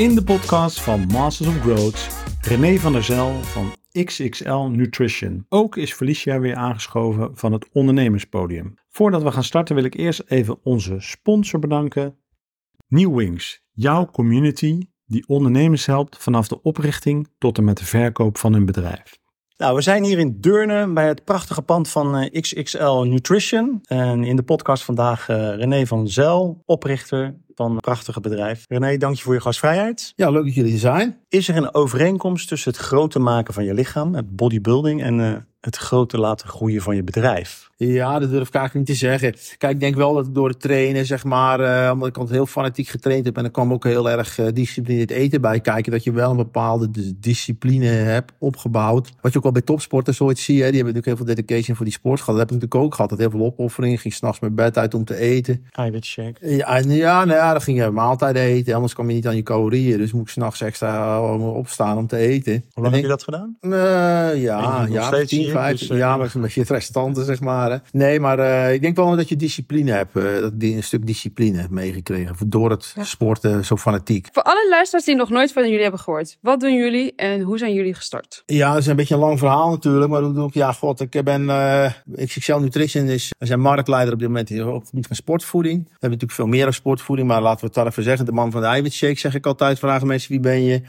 In de podcast van Masters of Growth, René van der Zel van XXL Nutrition. Ook is Felicia weer aangeschoven van het ondernemerspodium. Voordat we gaan starten wil ik eerst even onze sponsor bedanken. New Wings, jouw community die ondernemers helpt vanaf de oprichting tot en met de verkoop van hun bedrijf. Nou, we zijn hier in Deurne bij het prachtige pand van eh, XXL Nutrition. En in de podcast vandaag uh, René van Zel, oprichter van een prachtige bedrijf. René, dank je voor je gastvrijheid. Ja, leuk dat jullie er zijn. Is er een overeenkomst tussen het groter maken van je lichaam, het bodybuilding, en uh, het groter laten groeien van je bedrijf? Ja, dat durf ik eigenlijk niet te zeggen. Kijk, ik denk wel dat ik door het trainen, zeg maar, uh, omdat ik altijd heel fanatiek getraind heb en er kwam ook heel erg uh, disciplineerd eten bij kijken, dat je wel een bepaalde discipline hebt opgebouwd. Wat je ook wel bij topsporters zoiets zie, hè, die hebben natuurlijk heel veel dedication voor die sport gehad. Dat heb ik natuurlijk ook gehad, dat heel veel opoffering, ging s'nachts mijn bed uit om te eten. Eiwit shake. Ja, ja, nou ja, dan ging je maaltijd eten, anders kwam je niet aan je calorieën. Dus moet ik s'nachts extra opstaan om te eten. Hoe lang heb je dat gedaan? Uh, ja, ja, 10, 15 dus, jaar, met een beetje restanten, zeg maar. Nee, maar uh, ik denk wel dat je discipline hebt. Uh, een stuk discipline hebt meegekregen. Door het ja. sporten zo fanatiek. Voor alle luisteraars die nog nooit van jullie hebben gehoord. Wat doen jullie en hoe zijn jullie gestart? Ja, dat is een beetje een lang verhaal natuurlijk. Maar hoe doe ik? Ja, god, ik ben... Uh, XXL Nutrition is... We zijn marktleider op dit moment op het gebied van sportvoeding. We hebben natuurlijk veel meer dan sportvoeding. Maar laten we het daar even zeggen. De man van de eiwitshake zeg ik altijd. Vragen mensen, wie ben je?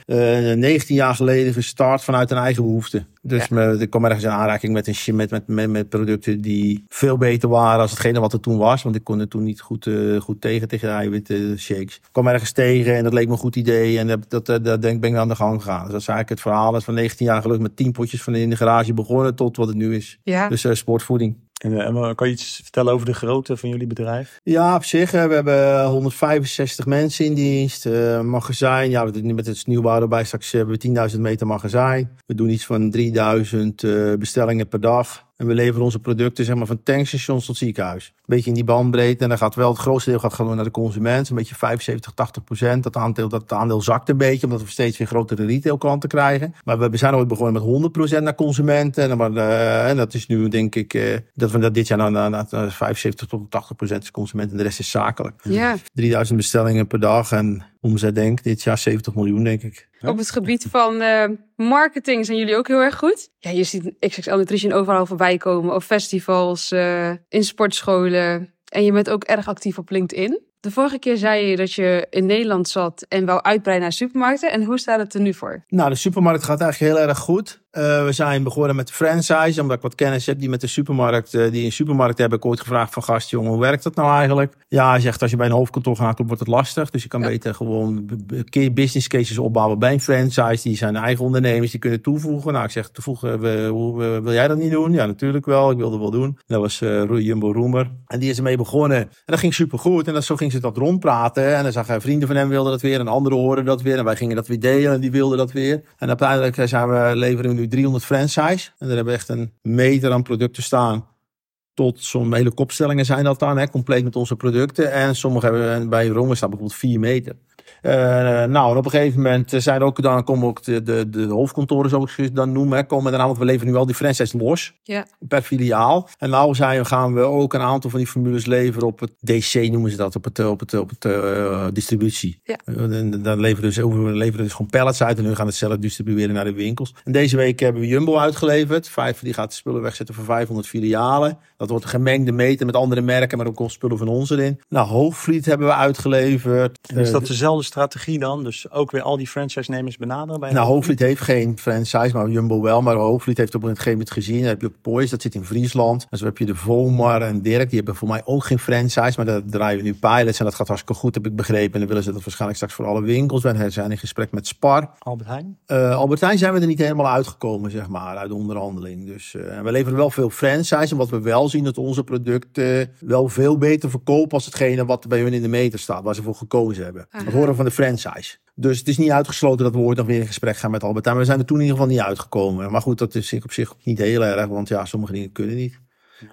19 jaar geleden gestart vanuit een eigen behoefte. Dus ja. me, ik kom ergens in aanraking met, een, met, met, met, met producten die veel beter waren als hetgene wat er toen was. Want ik kon er toen niet goed, uh, goed tegen, tegen de eiwitten shakes. Ik kwam ergens tegen en dat leek me een goed idee. En dat, dat, dat, dat denk, ben ik aan de gang gegaan. Dus dat is eigenlijk het verhaal. Dat is van 19 jaar geluk met 10 potjes van in de garage begonnen tot wat het nu is. Ja. Dus uh, sportvoeding. En, en, kan je iets vertellen over de grootte van jullie bedrijf? Ja, op zich. We hebben 165 mensen in dienst. Magazijn. Ja, we doen met het nieuwbouw erbij. Straks hebben we 10.000 meter magazijn. We doen iets van 3000 uh, bestellingen per dag. En we leveren onze producten zeg maar, van tankstations tot ziekenhuis. Een beetje in die bandbreedte. En dan gaat wel het grootste deel gaat gewoon naar de consument. Een beetje 75, 80 procent. Dat aandeel, dat aandeel zakt een beetje. Omdat we steeds weer grotere retailklanten krijgen. Maar we zijn ooit begonnen met 100 procent naar consumenten. En, maar, uh, en dat is nu denk ik uh, dat we dat dit jaar naar, naar, naar 75 tot 80 procent is consument. En de rest is zakelijk. Ja. 3000 bestellingen per dag. En omzet denk dit jaar 70 miljoen denk ik. Op het gebied van uh, marketing zijn jullie ook heel erg goed. Ja, je ziet XXL Nutrition overal voorbij komen. Op festivals, uh, in sportscholen. En je bent ook erg actief op LinkedIn. De vorige keer zei je dat je in Nederland zat en wou uitbreiden naar supermarkten. En hoe staat het er nu voor? Nou, de supermarkt gaat eigenlijk heel erg goed. Uh, we zijn begonnen met de franchise, omdat ik wat kennis heb die met de supermarkt, uh, die een supermarkt hebben. Ik ooit gevraagd van gast, jongen, hoe werkt dat nou eigenlijk? Ja, hij zegt als je bij een hoofdkantoor gaat, dan wordt het lastig. Dus je kan ja. beter gewoon business cases opbouwen bij een franchise. Die zijn eigen ondernemers, die kunnen toevoegen. Nou, ik zeg, toevoegen, we, hoe, wil jij dat niet doen? Ja, natuurlijk wel. Ik wilde wel doen. Dat was uh, Jumbo Roemer. En die is ermee begonnen. En dat ging super goed. En dat, zo ging ze dat rondpraten. En dan zag hij vrienden van hem wilden dat weer. En anderen hoorden dat weer. En wij gingen dat weer delen. En die wilden dat weer. En uiteindelijk zijn we leveren nu 300 franchise. En daar hebben we echt een meter aan producten staan. Tot zo'n hele kopstellingen zijn dat dan, hè, compleet met onze producten. En sommige hebben bij Rome staan bijvoorbeeld 4 meter. Uh, nou, en op een gegeven moment zijn er ook, dan komen ook de, de, de hoofdkantoren, zoals ik dan noem, hè, komen dan aan, want we leveren nu al die franchise los, ja. per filiaal. En nou zijn, gaan we ook een aantal van die formules leveren op het DC, noemen ze dat, op het, op het, op het uh, distributie. Ja. En dan leveren dus, we leveren dus gewoon pallets uit en nu gaan het zelf distribueren naar de winkels. En deze week hebben we Jumbo uitgeleverd. Vijf, die gaat de spullen wegzetten voor 500 filialen. Dat wordt een gemengde meter met andere merken, maar ook spullen van ons erin. Nou, Hoogvliet hebben we uitgeleverd. En is dat dezelfde strategie dan? Dus ook weer al die franchise-nemers benaderen? Bij nou, Hoogvliet heeft geen franchise, maar Jumbo wel. Maar Hoogvliet heeft op een gegeven moment gezien. Dan heb je ook Poys, dat zit in Friesland. En zo heb je de Vomar en Dirk. Die hebben voor mij ook geen franchise, maar daar draaien we nu pilots. En dat gaat hartstikke goed, heb ik begrepen. En dan willen ze dat waarschijnlijk straks voor alle winkels. We zijn in gesprek met Spar. Albert Heijn? Uh, Albert Heijn zijn we er niet helemaal uitgekomen, zeg maar, uit de onderhandeling. Dus uh, we leveren wel veel franchise. En wat we wel zien, dat onze producten wel veel beter verkopen als hetgene wat bij hun in de meter staat, waar ze voor gekozen hebben. Aha. Dat horen van de franchise. Dus het is niet uitgesloten dat we ooit nog weer in gesprek gaan met Albert. Maar we zijn er toen in ieder geval niet uitgekomen. Maar goed, dat is op zich niet heel erg, want ja, sommige dingen kunnen niet.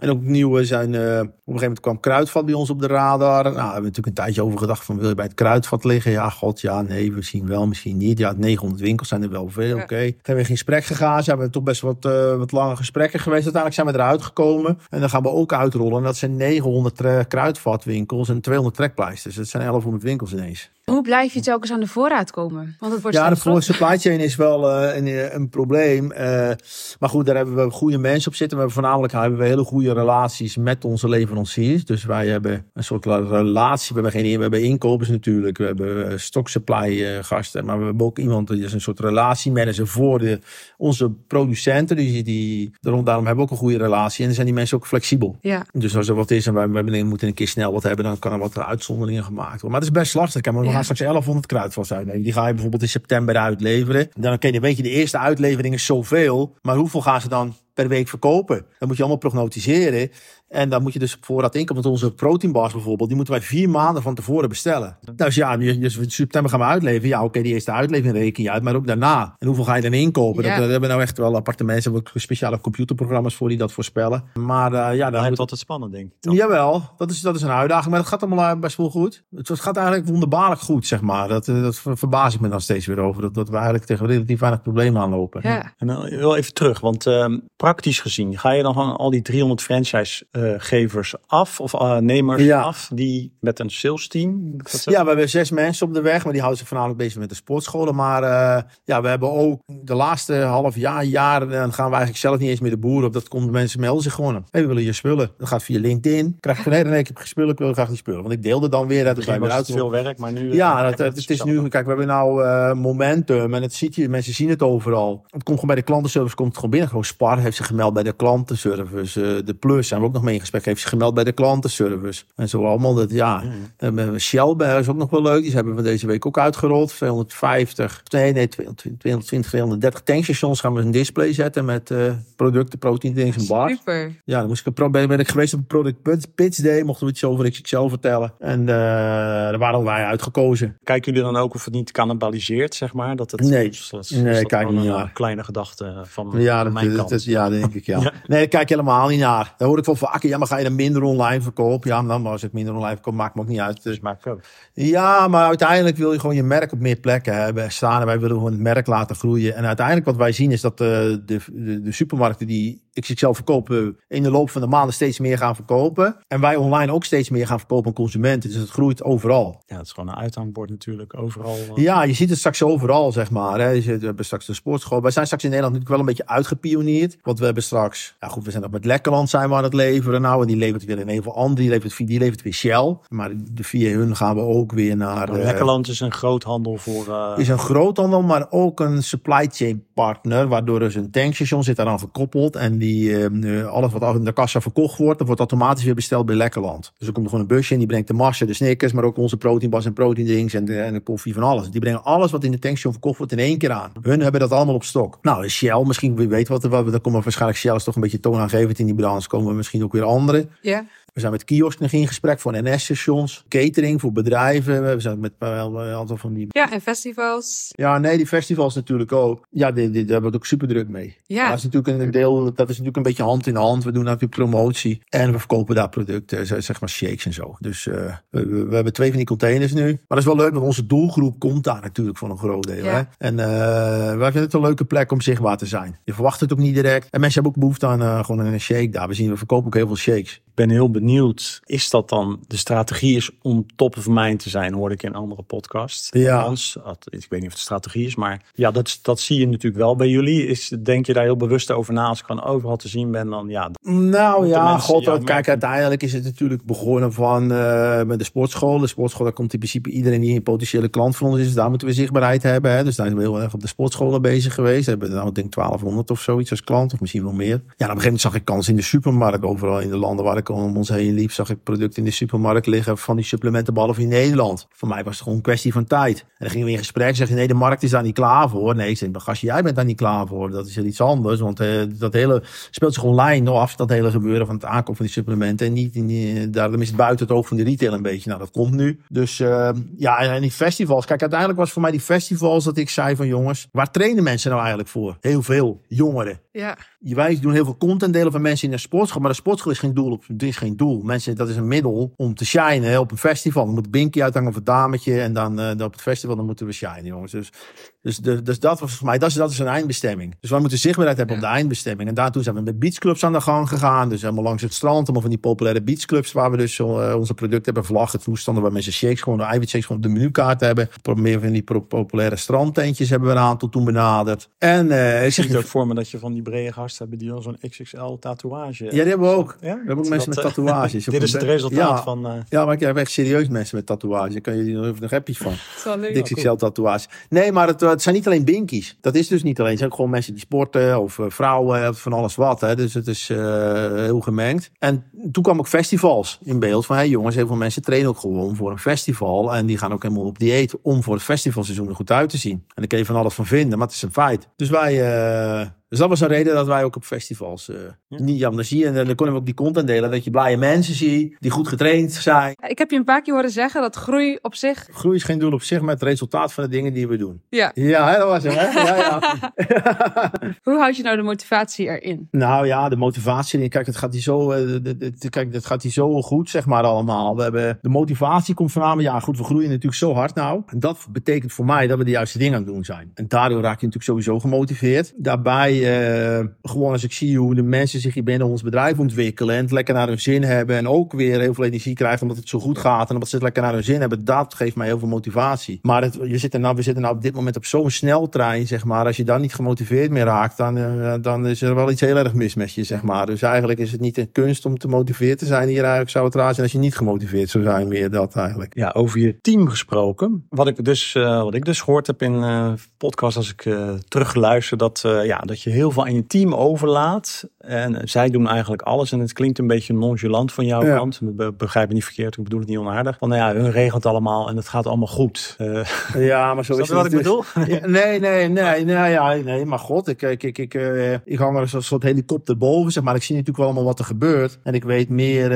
En ook nieuwe zijn, uh, op een gegeven moment kwam kruidvat bij ons op de radar. Nou, we hebben natuurlijk een tijdje over gedacht van wil je bij het kruidvat liggen? Ja, god, ja, nee, misschien wel, misschien niet. Ja, 900 winkels zijn er wel veel, oké. Okay. Toen hebben we in gesprek gegaan, zijn we toch best wat, uh, wat lange gesprekken geweest. Uiteindelijk zijn we eruit gekomen en dan gaan we ook uitrollen. En dat zijn 900 kruidvatwinkels en 200 trekpleisters. Dat zijn 1100 winkels ineens. Hoe blijf je telkens aan de voorraad komen? Want het wordt Ja, de supply chain is wel eh, een, een probleem. Eh, maar goed, daar hebben we goede mensen op zitten. We hebben voornamelijk hebben we hele goede relaties met onze leveranciers. Dus wij hebben een soort relatie. We hebben geen we hebben inkopers natuurlijk. We hebben eh, stock supply eh, gasten. Maar we hebben ook iemand die is een soort relatiemanager voor de, onze producenten. Dus die, die, daarom, daarom hebben we ook een goede relatie. En dan zijn die mensen ook flexibel. Ja, Dus als er wat is en wij, wij moeten een keer snel wat hebben, dan kan er wat uitzonderingen gemaakt worden. Maar het is best lastig. Maar we Ja. Gaan straks 1100 kruidvals uitleveren. Die ga je bijvoorbeeld in september uitleveren. Dan oké, dan weet je, de eerste uitlevering is zoveel. Maar hoeveel gaan ze dan per week verkopen? Dat moet je allemaal prognosticeren. En dan moet je dus op voorraad inkomen. Want onze proteinbars bijvoorbeeld, die moeten wij vier maanden van tevoren bestellen. Dus ja, nu- dus in september gaan we uitleveren. Ja, oké, die eerste uitlevering reken je uit. Maar ook daarna. En hoeveel ga je dan inkopen? Ja. Dat, dat hebben we nou echt wel aparte mensen. We hebben ook speciale computerprogramma's voor die dat voorspellen. Maar eh, ja, Dan dan wordt altijd spannend, denk ik. Jawel, dat is, dat is een uitdaging. Maar het gaat allemaal eh, best wel goed. Het, het gaat eigenlijk wonderbaarlijk goed, zeg maar. Dat, eh, dat ver- verbaas ik me dan steeds weer over. Dat, dat we eigenlijk tegen relatief weinig problemen aanlopen. ja. En dan wel even terug, want ehm, praktisch gezien, ga je dan van al die 300 franchisegevers af of eh, nemers Ja. af, die met een sales team? Ja, we hebben zes mensen op de weg, maar die houden zich voornamelijk bezig met de sportscholen. Maar eh, ja, we hebben ook de laatste half jaar, jaar, dan gaan we eigenlijk zelf niet eens meer de boeren op. Dat komt mensen melden zich gewoon. Hey, we willen je spullen. Dat gaat via LinkedIn. Krijg van, nee, nee, ik heb geen spullen, ik wil graag die spullen. Want ik deelde dan weer, dat Het bij het uit. veel werk, maar nu... Ja, eh, dat, je het, het is nu, kijk, we hebben nou eh, momentum en het ziet je, mensen zien het overal. Het komt gewoon bij de klantenservice, komt het gewoon binnen. Gewoon Spar heeft zich gemeld bij de klantenservice. eh, de Plus zijn we ook nog mee in gesprek, heeft zich gemeld bij de klantenservice. En zo allemaal dat, ja. Mm. En we hebben Shell bij is ook nog wel leuk. Die hebben we deze week ook uitgerold. 250, nee, nee, 220, 230 tankstations gaan we een display zetten met eh, producten, proteindrinks en bars. Super. Ja, dan moest ik een ben ben ik geweest op een product Pitch- day. Mochten we iets over XXL vertellen. En eh, daar waren wij uitgekozen. Kijken jullie dan ook of het niet cannibaliseert, zeg maar? Dat het, Nee. is dat- is Nee, dat kijk niet een naar. kleine gedachte van Ja, dat, mijn dat- kant. dat- ja, denk ik, ja. Ja. Nee, daar kijk helemaal niet naar. Daar hoor ik wel vaker. Ja, maar ga je dan minder online verkopen? Ja, dan als ik minder online verkoop, maakt me ook niet uit. Dus- Dus maakt ook. Ja, maar uiteindelijk wil je gewoon je merk op meer plekken hebben staan. En wij willen gewoon het merk laten groeien. En uiteindelijk wat wij zien is dat eh, de, de, de supermarkten die XXL verkopen... in de loop van de maanden steeds meer gaan verkopen. En wij online ook steeds meer gaan verkopen aan consumenten. Dus het groeit overal. Ja, het is gewoon een uithangbord natuurlijk, overal. eh. Ja, je ziet het straks overal, zeg maar. Hè. We hebben straks de sportschool. Wij zijn straks in Nederland natuurlijk wel een beetje uitgepioneerd. Want we hebben straks... Ja goed, we zijn ook met Lekkerland zijn we aan het leveren nou. En die levert weer in een van anderen. Die levert, via- die levert weer Shell. Maar de, via hun gaan we ook weer naar... Maar eh, Lekkerland is een groothandel voor... eh, is een groothandel, maar ook een supply chain partner. Waardoor dus een tankstation zit daaraan verkoppeld. En die, eh, alles wat in de kassa verkocht wordt, dat wordt automatisch weer besteld bij Lekkerland. Dus er komt gewoon een busje en die brengt de massa, de snickers, maar ook onze proteinbars en proteindrinks en en de koffie van alles. Die brengen alles wat in de tankstation verkocht wordt in één keer aan. Hun hebben dat allemaal op stok. Nou, Shell, misschien, weet wat, wat dan komen waarschijnlijk Shell is toch een beetje toonaangevend in die branche. Komen misschien ook weer andere. Ja. We zijn met kiosk nog in gesprek voor NS-stations, catering voor bedrijven. We zijn met wel een aantal van die Ja, en festivals. ja, nee, die festivals natuurlijk ook. Ja, die, die, daar hebben we ook super druk mee. Ja. Dat is natuurlijk een deel, dat is natuurlijk een beetje hand in hand. We doen natuurlijk promotie en we verkopen daar producten, zeg maar shakes en zo. Dus eh, we, hebben twee van die containers nu. Maar dat is wel leuk, want onze doelgroep komt daar natuurlijk voor een groot deel. Ja. Hè? En eh, wij vinden het een leuke plek om zichtbaar te zijn. Je verwacht het ook niet direct. En mensen hebben ook behoefte aan eh, gewoon een shake daar. We zien, we verkopen ook heel veel shakes. Ik ben heel benieuwd. Is dat dan de strategie is om top of mind te zijn? Hoorde ik in een andere podcast. Ja. Ik weet niet of het strategie is, maar ja, dat, dat zie je natuurlijk wel bij jullie. Is, denk je daar heel bewust over na? Als ik gewoon overal te zien ben, dan ja. Nou ja, mensen god, jou kijk, merken? uiteindelijk is het natuurlijk begonnen van eh, met de sportschool. De sportschool, daar komt in principe iedereen die een potentiële klant van ons is. Daar moeten we zichtbaarheid hebben. Hè. Dus daar zijn we heel erg op de sportscholen bezig geweest. We hebben nou, ik denk 1200 of zoiets als klant, of misschien wel meer. Ja, op een gegeven moment zag ik kans in de supermarkt. Overal in de landen waar ik om ons heen liep, zag ik producten in de supermarkt liggen van die supplementen, behalve in Nederland. Voor mij was het gewoon een kwestie van tijd. En dan gingen we in gesprek zeggen, nee, de markt is daar niet klaar voor. Nee, ik zeg, maar gast, jij bent daar niet klaar voor. Dat is heel iets anders, want eh, dat hele speelt zich online nog af, dat hele gebeuren van het aankoop van die supplementen. En niet, in die, daarom is het buiten het oog van de retail een beetje. Nou, dat komt nu. Dus eh, ja, en die festivals. Kijk, uiteindelijk was voor mij die festivals dat ik zei van jongens, waar trainen mensen nou eigenlijk voor? Heel veel jongeren. Ja. Wij doen heel veel content delen van mensen in de sportschool, maar de sportschool is geen doel op, is geen doel. Mensen, dat is een middel om te shinen op een festival. Dan moet een binky uithangen of een dametje. En dan, uh, op het festival dan moeten we shinen, jongens. Dus, dus, dus, dus dat was voor mij, dat is, dat is een eindbestemming. Dus wij moeten zichtbaarheid hebben op de eindbestemming. En daartoe zijn we met beachclubs aan de gang gegaan. Dus helemaal langs het strand. Allemaal van die populaire beachclubs waar we dus uh, onze producten hebben. Vlaggen, toestanden waar mensen shakes gewoon, de eiwitshakes gewoon op de menukaart hebben. Meer van die populaire strandtentjes hebben we een aantal toen benaderd. En uh, ik het ook voor me dat je van die brede gasten hebben die al zo'n XXL tatoeage. Ja, die hebben we ook. Ja? We hebben ook mensen met tatoeages. Dit is het resultaat van. Uh... Ja, maar ik heb echt serieus mensen met tatoeages. Daar kan je nog happy van. XXL tatoeages. Nee, maar het, het, zijn niet alleen binkies. Dat is dus niet alleen. Het zijn ook gewoon mensen die sporten of uh, vrouwen of van alles wat. Hè. Dus het is heel gemengd. En toen kwam ook festivals in beeld van hey jongens, heel veel mensen trainen ook gewoon voor een festival. En die gaan ook helemaal op dieet om voor het festivalseizoen er goed uit te zien. En daar kun je van alles van vinden, maar het is een feit. Dus wij, uh, dus dat was een reden dat wij ook op festivals uh, ja. niet, ja, dan zie je, en dan kunnen we ook die content delen, dat je blije mensen ziet, die goed getraind zijn. Ik heb je een paar keer horen zeggen dat groei op zich... Groei is geen doel op zich, maar het resultaat van de dingen die we doen. Ja. Ja, dat was hem, hè? Ja, ja. Hoe houd je nou de motivatie erin? Nou ja, de motivatie, kijk, het gaat hier zo, uh, kijk, het gaat hier zo goed, zeg maar, allemaal. We hebben, de motivatie komt voornamelijk, ja goed, we groeien natuurlijk zo hard nou. En dat betekent voor mij dat we de juiste dingen aan het doen zijn. En daardoor raak je natuurlijk sowieso gemotiveerd. Daarbij uh, gewoon als ik zie hoe de mensen zich hier binnen ons bedrijf ontwikkelen en het lekker naar hun zin hebben en ook weer heel veel energie krijgen omdat het zo goed gaat en omdat ze het lekker naar hun zin hebben, dat geeft mij heel veel motivatie. Maar je zit er nou, we zitten nou op dit moment op zo'n sneltrein, zeg maar. Als je dan niet gemotiveerd meer raakt, dan, uh, dan is er wel iets heel erg mis met je, zeg maar. Dus eigenlijk is het niet een kunst om te motiveerd te zijn hier eigenlijk zou het raar zijn als je niet gemotiveerd zou zijn, meer dat eigenlijk. Ja, over je team gesproken. Wat ik dus, uh, wat ik dus gehoord heb in podcast als ik terugluister, dat, ja, dat je heel veel aan je team overlaat. En zij doen eigenlijk alles. En het klinkt een beetje nonchalant van jouw ja. kant. Begrijp me niet verkeerd, ik bedoel het niet onaardig. Van nou ja, hun regelt allemaal en het gaat allemaal goed. ja, maar zo is, is het wat ik bedoel? ja, nee, nee, nee, nee, ja, nee, maar god, ik, ik, ik, ik, ik hang er als een soort helikopter boven, zeg maar. Ik zie natuurlijk wel allemaal wat er gebeurt. En ik weet meer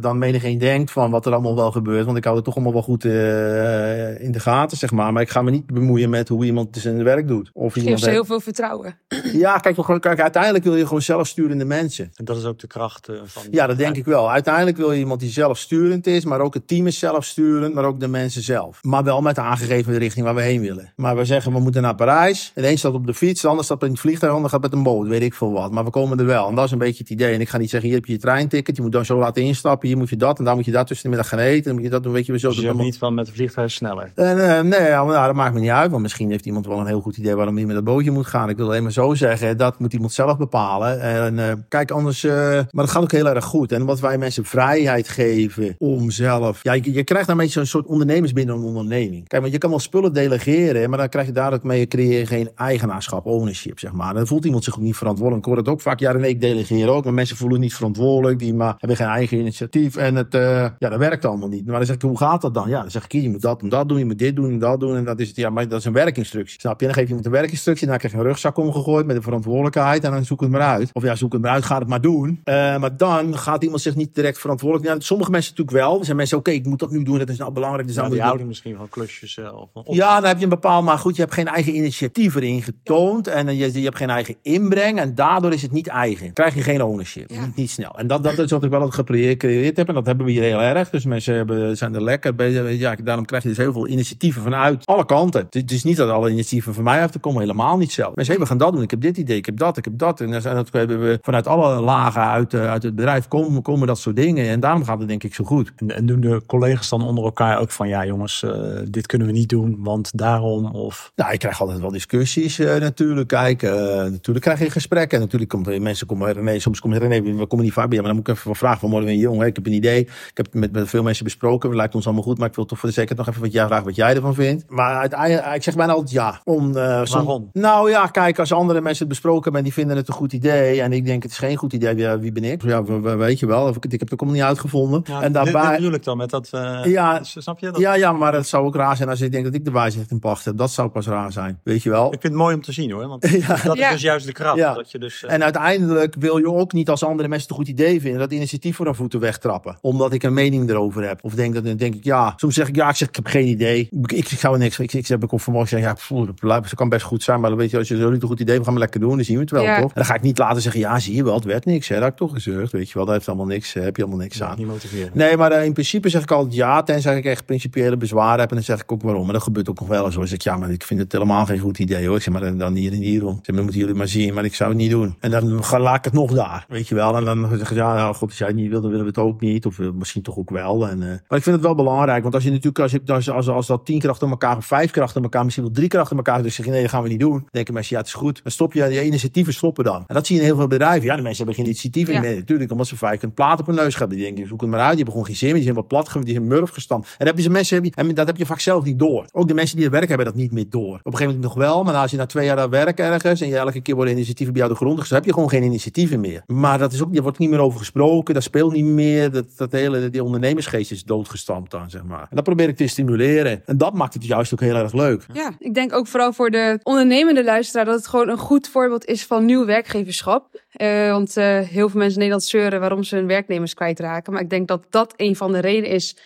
dan menigeen denkt van wat er allemaal wel gebeurt. Want ik hou het toch allemaal wel goed uh, in de gaten, zeg maar. Maar ik ga me niet bemoeien met hoe iemand zijn werk doet. Of Geef ze heel veel vertrouwen. Ja, kijk, kijk, uiteindelijk wil je gewoon zelfsturende mensen. En dat is ook de kracht uh, van... Ja, dat denk ik wel. Uiteindelijk wil je iemand die zelfsturend is, maar ook het team is zelfsturend, maar ook de mensen zelf. Maar wel met aangegeven richting waar we heen willen. Maar we zeggen, we moeten naar Parijs. De een staat op de fiets, de ander staat in het vliegtuig, de ander gaat met een boot, weet ik veel wat. Maar we komen er wel. En dat is een beetje het idee. En ik ga niet zeggen, hier heb je je treinticket, je moet dan zo laten instappen, hier moet je dat en dan moet je dat tussen de middag gaan eten. Dan moet je dat doen, weet je wel zo. Dus je hebt niet van met het vliegtuig sneller? En, uh, nee, nou, dat maakt me niet uit. Want misschien heeft iemand wel een heel goed idee waarom hij met dat bootje moet gaan. Ik wil alleen maar zo zeggen, dat moet iemand zelf bepalen. En uh, kijk, anders, uh, maar dat gaat ook heel erg goed. En wat wij mensen vrijheid geven om zelf, ja, je, je krijgt daarmee zo'n soort ondernemers binnen een onderneming. Kijk, want je kan wel spullen delegeren, maar dan krijg je ook mee, creëer je geen eigenaarschap, ownership, zeg maar. Dan voelt iemand zich ook niet verantwoordelijk. Ik hoor het ook vaak, ja, en ik delegeer ook, maar mensen voelen niet verantwoordelijk, die maar hebben geen eigen initiatief. En het, uh, ja, dat werkt allemaal niet. Maar dan zeg ik, hoe gaat dat dan? Ja, dan zeg ik, je moet dat en dat doen, je moet dit doen en dat doen. En dat is het, ja, maar dat is een werkinstructie. Snap je? Dan geef je iemand een werkinstructie, dan krijg je een rugzak omgegooid met een verantwoordelijkheid en dan zoek het maar uit. Of ja, zoek het maar uit, ga het maar doen. Uh, maar dan gaat iemand zich niet direct verantwoordelijk. Ja, sommige mensen natuurlijk wel. Er zijn mensen, oké, okay, ik moet dat nu doen, dat is nou belangrijk. Dus ja, die houden misschien van klusjes zelf. Of... Ja, dan heb je een bepaald, maar goed, je hebt geen eigen initiatief erin getoond. En je, je hebt geen eigen inbreng. En daardoor is het niet eigen. Krijg je geen ownership. Ja. Niet, niet snel. En dat, dat is wat ik wel gecreëerd heb. En dat hebben we hier heel erg. Dus mensen hebben, zijn er lekker bij. Ja, daarom krijg je dus heel veel initiatieven vanuit alle kanten. Het is niet dat alle initiatieven van mij af te komen. Helemaal niet zelf. Mensen, hey, we gaan dat doen. Ik heb dit idee. Ik heb dat. Ik heb dat. En dat hebben we vanuit alle lagen uit, uit het bedrijf komen, komen dat soort dingen. En daarom gaat het denk ik zo goed. En, en doen de collega's dan onder elkaar ook van, ja jongens, uh, dit kunnen we niet doen, want daarom of... Nou, ik krijg altijd wel discussies uh, natuurlijk. Kijk, uh, natuurlijk krijg je gesprekken. Natuurlijk komt mensen komen, René, soms komt René, we komen niet vaak bij, maar dan moet ik even vragen van morgen, jongen, ik heb een idee. Ik heb het met, met veel mensen besproken, het lijkt ons allemaal goed, maar ik wil toch voor de zekerheid nog even wat jij vragen wat jij ervan vindt. Maar uiteindelijk, ik zeg bijna altijd ja. Om, Waarom? Nou ja, kijk, als andere mensen het besproken hebben en die vinden het een goed idee en ik denk het is geen goed idee, ja, wie ben ik? Ja, weet je wel, ik heb het ook niet uitgevonden. Ja, en daarbij... Dit bedoel ik dan met dat... Uh, ja, snap je dat? Ja, ja, maar het zou ook raar zijn als ik denk dat ik de wijsheid in pacht heb. Dat zou pas raar zijn, weet je wel. Ik vind het mooi om te zien hoor, want ja. dat is dus juist de kracht. Ja. Dat je dus, uh... En uiteindelijk wil je ook niet als andere mensen het een goed idee vinden, dat initiatief voor hun voeten wegtrappen. Omdat ik een mening erover heb. Of denk dat, dan denk ik, ja, soms zeg ik, ja, ik zeg, ik heb geen idee. Ik, ik, ik zou niks, ik, ik heb ik vanmorgen zeggen, ja, pff, dat kan best goed zijn, maar dan weet je, als je zo niet een goed idee we gaan maar lekker doen, dan zien we het wel, Ja. toch? En dan ga ik niet laten zeggen, ja, zie je wel, het werd niks, hè. Dat heb ik toch gezegd, weet je wel. Dat heeft allemaal niks, eh, heb je allemaal niks aan. niet motiveren. Nee, maar eh, in principe zeg ik altijd ja, tenzij ik echt principiële bezwaren heb. En dan zeg ik ook waarom. Maar dat gebeurt ook nog wel eens hoor. Dan zeg ik, ja, maar ik vind het helemaal geen goed idee hoor. Ik zeg, maar dan, dan hier en hierom. Ik zeg, maar dat moeten jullie maar zien, maar ik zou het niet doen. En dan ga, laat ik het nog daar, weet je wel. En dan zeggen ze, ja, nou, god, als jij het niet wil, dan willen we het ook niet. Of eh, misschien toch ook wel. En, eh, maar ik vind het wel belangrijk, want als je natuurlijk, als, je, als, als, als dat tien keer achter elkaar, of vijf keer achter elkaar, misschien wel drie keer achter elkaar, dus zeg je, nee, dat gaan we niet doen. Dan denken mensen, ja, het is goed. Dan stop je, je initiatieven stoppen dan. En dat zie je in heel veel bedrijven. Ja, de mensen hebben geen initiatief Ja. meer. Natuurlijk, omdat ze vaak een plaat op hun neus hebben. Die denken, zoek het maar uit. Die hebben gewoon geen zin meer. Die zijn wat plat, die zijn murf gestampt. En dan heb je mensen, heb je- en dat heb je vaak zelf niet door. Ook de mensen die het werk hebben dat niet meer door. Op een gegeven moment nog wel, maar als je na twee jaar aan werk ergens en je elke keer worden initiatieven bij jou de grond heb je gewoon geen initiatieven meer. Maar dat is ook, je wordt niet meer over gesproken, dat speelt niet meer. Dat, dat hele, die ondernemersgeest is doodgestampt dan, zeg maar. En dat probeer ik te stimuleren. En dat maakt het juist ook heel erg leuk. Ja, ik denk ook vooral voor de ondernemende luisteraar dat het gewoon een goed voorbeeld is van nieuw werkgeverschap. Eh, want eh, heel veel mensen in Nederland zeuren waarom ze hun werknemers kwijtraken. Maar ik denk dat dat een van de redenen is.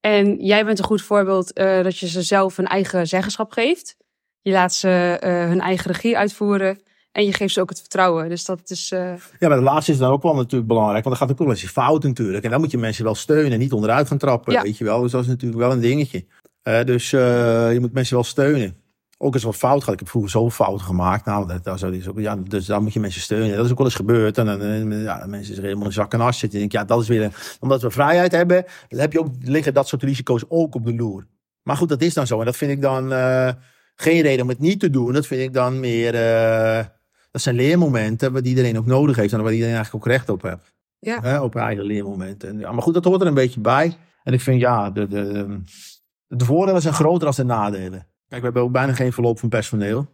En jij bent een goed voorbeeld eh, dat je ze zelf een eigen zeggenschap geeft. Je laat ze hun eigen regie uitvoeren. En je geeft ze ook het vertrouwen. Dus dat is. Ja, maar de laatste is dan ook wel natuurlijk belangrijk. Want dan gaat ook wel eens fout natuurlijk. En dan moet je mensen wel steunen en niet onderuit gaan trappen. Ja. Weet je wel. Dus dat is natuurlijk wel een dingetje. Dus je moet mensen wel steunen. Ook er wat fout gaat. Ik heb vroeger zoveel fouten gemaakt. Nou, dat, dat, is ook, ja, dus daar moet je mensen steunen. Dat is ook wel eens gebeurd. En dan eh, ja, mensen zijn helemaal in zak en as zitten. En ik denk, ja, dat is weer... Een, omdat we vrijheid hebben, dan heb je ook, liggen dat soort risico's ook op de loer. Maar goed, dat is dan zo. En dat vind ik dan eh, geen reden om het niet te doen. Dat vind ik dan meer... eh, dat zijn leermomenten wat iedereen ook nodig heeft. En waar iedereen eigenlijk ook recht op heeft. Ja. Hè, op eigen leermomenten. Ja, maar goed, dat hoort er een beetje bij. En ik vind, ja, de, de, de voordelen zijn groter dan de nadelen. Kijk, we hebben ook bijna geen verloop van personeel.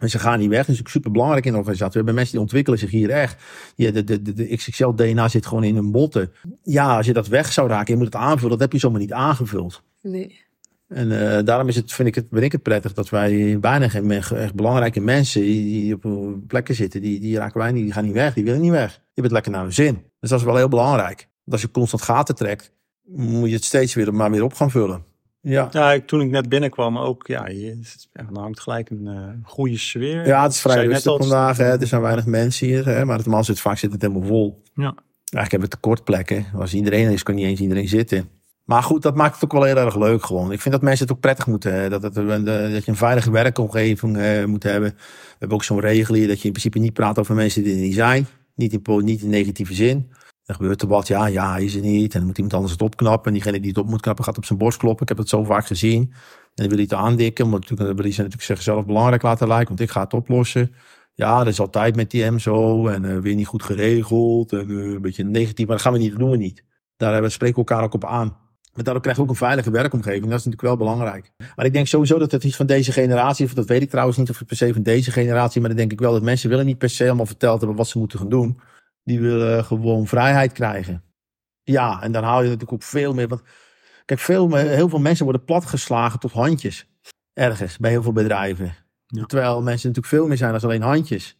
Mensen gaan niet weg. Dat is ook super belangrijk in de organisatie. We hebben mensen die ontwikkelen zich hier echt. Ja, de, de, de, XXL-DNA zit gewoon in hun botten. Ja, als je dat weg zou raken, je moet het aanvullen. Dat heb je zomaar niet aangevuld. nee. En eh, daarom is het, vind ik het, vind ik het prettig dat wij bijna geen echt belangrijke mensen die, op plekken zitten, die, die raken wij niet, die gaan niet weg, die willen niet weg. Hebben het lekker naar hun zin. Dus dat is wel heel belangrijk. Want als je constant gaten trekt, moet je het steeds weer maar weer op gaan vullen. Ja, Ja, toen ik net binnenkwam ook, ja, je, dan hangt gelijk een eh, goede sfeer. ja het is vrij rustig vandaag. Hè. Er zijn weinig mensen hier, hè. maar normaal zit vaak zit het helemaal vol. Ja. Eigenlijk hebben we tekort plekken. Als iedereen er is, kan niet eens iedereen zitten. Maar goed, dat maakt het ook wel heel erg leuk gewoon. Ik vind dat mensen het ook prettig moeten hebben. Dat, het, eh, dat je een veilige werkomgeving eh, moet hebben. We hebben ook zo'n regel hier dat je in principe niet praat over mensen die er niet zijn. Niet in, niet in negatieve zin. Er gebeurt er wat, ja, ja, is er niet. En dan moet iemand anders het opknappen. En diegene die het op moet knappen gaat op zijn borst kloppen. Ik heb het zo vaak gezien. En dan wil hij het aandikken. Natuurlijk, dan wil hij natuurlijk zichzelf belangrijk laten lijken. Want ik ga het oplossen. Ja, dat is altijd met die M zo. En eh, weer niet goed geregeld. En eh, een beetje negatief. Maar dat gaan we niet, dat doen we niet. Daar spreken we elkaar ook op aan. Maar daardoor krijg je ook een veilige werkomgeving. Dat is natuurlijk wel belangrijk. Maar ik denk sowieso dat het iets van deze generatie, of dat weet ik trouwens niet of het per se van deze generatie, maar dan denk ik wel dat mensen willen niet per se allemaal verteld hebben wat ze moeten gaan doen. Die willen gewoon vrijheid krijgen. Ja, en dan hou je natuurlijk ook veel meer. Want kijk, veel, heel veel mensen worden platgeslagen tot handjes. Ergens, bij heel veel bedrijven. Ja. Terwijl mensen natuurlijk veel meer zijn dan alleen handjes.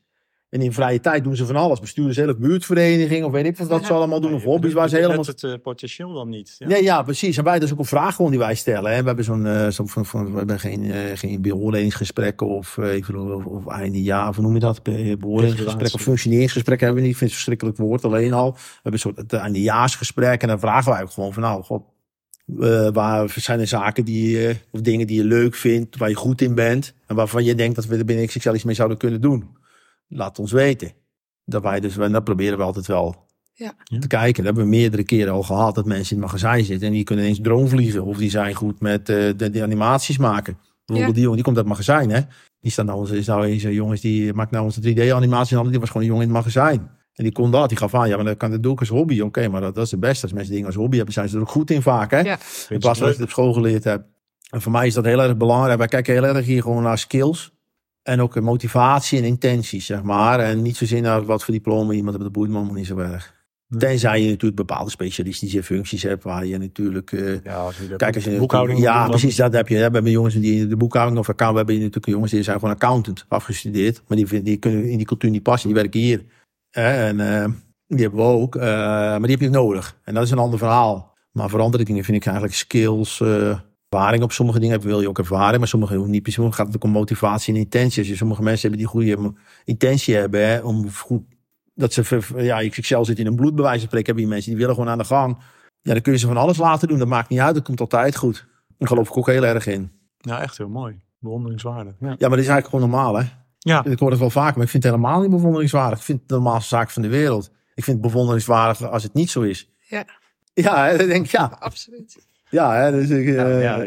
En in vrije tijd doen ze van alles. Besturen ze hele buurtvereniging of weet ik wat dat ze allemaal doen. Of hobby's waar ze helemaal... het eh, potentieel dan niet. Ja. Nee, ja, precies. En wij, dat is ook een vraag gewoon die wij stellen. Hè. We hebben zo'n, eh, van, van, we hebben geen, eh, geen beoordelingsgesprekken of, even, of, of einde jaar, of hoe noem je dat? Be- Beoordelingsgesprekken of functioneringsgesprekken hebben we niet. Ik vind het een verschrikkelijk woord alleen al. We hebben een soort eindejaarsgesprek en dan vragen wij ook gewoon van nou, god, waar zijn er zaken die je, of dingen die je leuk vindt, waar je goed in bent en waarvan je denkt dat we er binnen XXL iets mee zouden kunnen doen. Laat ons weten. Dat wij dus, en dat proberen we altijd wel Ja. te kijken. Dat hebben we meerdere keren al gehad. Dat mensen in het magazijn zitten en die kunnen ineens droomvliegen. Of die zijn goed met eh, de, de animaties maken. Bijvoorbeeld die jongen, die komt uit het magazijn hè. Die staat nou, is nou eens een jongens die maakt nou onze 3D animaties. Die was gewoon een jongen in het magazijn. En die kon dat. Die gaf aan, ja, maar dat kan dat doe ik als hobby. Oké, maar dat, dat is het beste. Als mensen dingen als hobby hebben, zijn ze er ook goed in vaak. Hè? Ja. In plaats van dat het je het op school geleerd hebt. En voor mij is dat heel erg belangrijk. Wij kijken heel erg hier gewoon naar skills. En ook motivatie en intenties, zeg maar. En niet zozeer naar wat voor diploma iemand heeft. Dat boeit me allemaal niet zo erg. Nee. Tenzij je natuurlijk bepaalde specialistische functies hebt. Waar je natuurlijk... eh, Ja, als je de Kijk, als je boekhouding Ja, doen, precies. Dat heb je. We hebben jongens die in de boekhouding of account. We hebben natuurlijk jongens die zijn gewoon accountant afgestudeerd. Maar die, die kunnen in die cultuur niet passen. Die werken hier. En eh, die hebben we ook. eh, maar die heb je nodig. En dat is een ander verhaal. Maar dingen vind ik eigenlijk skills. Ervaring op sommige dingen hebt, wil je ook ervaren. Maar sommige niet precies. gaat het ook om motivatie en intentie. Als je sommige mensen hebben die goede intentie hebben hè, om goed dat ze, ja, XXL zit in een bloedbewijs spreken, hebben die mensen die willen gewoon aan de gang. Ja, dan kun je ze van alles laten doen. Dat maakt niet uit. Dat komt altijd goed. Daar geloof ik ook heel erg in. Ja, echt heel mooi. Bewonderingswaardig. Ja, ja maar dat is eigenlijk gewoon normaal, hè? Ja. Ik hoor het wel vaak, maar ik vind het helemaal niet bewonderingswaardig. Ik vind het de normaalste zaak van de wereld. Ik vind het bewonderingswaardig als het niet zo is. Ja. Ja, dan denk ik, ja. Absoluut. Ja, hè, dus ik, Ja, eh, ja,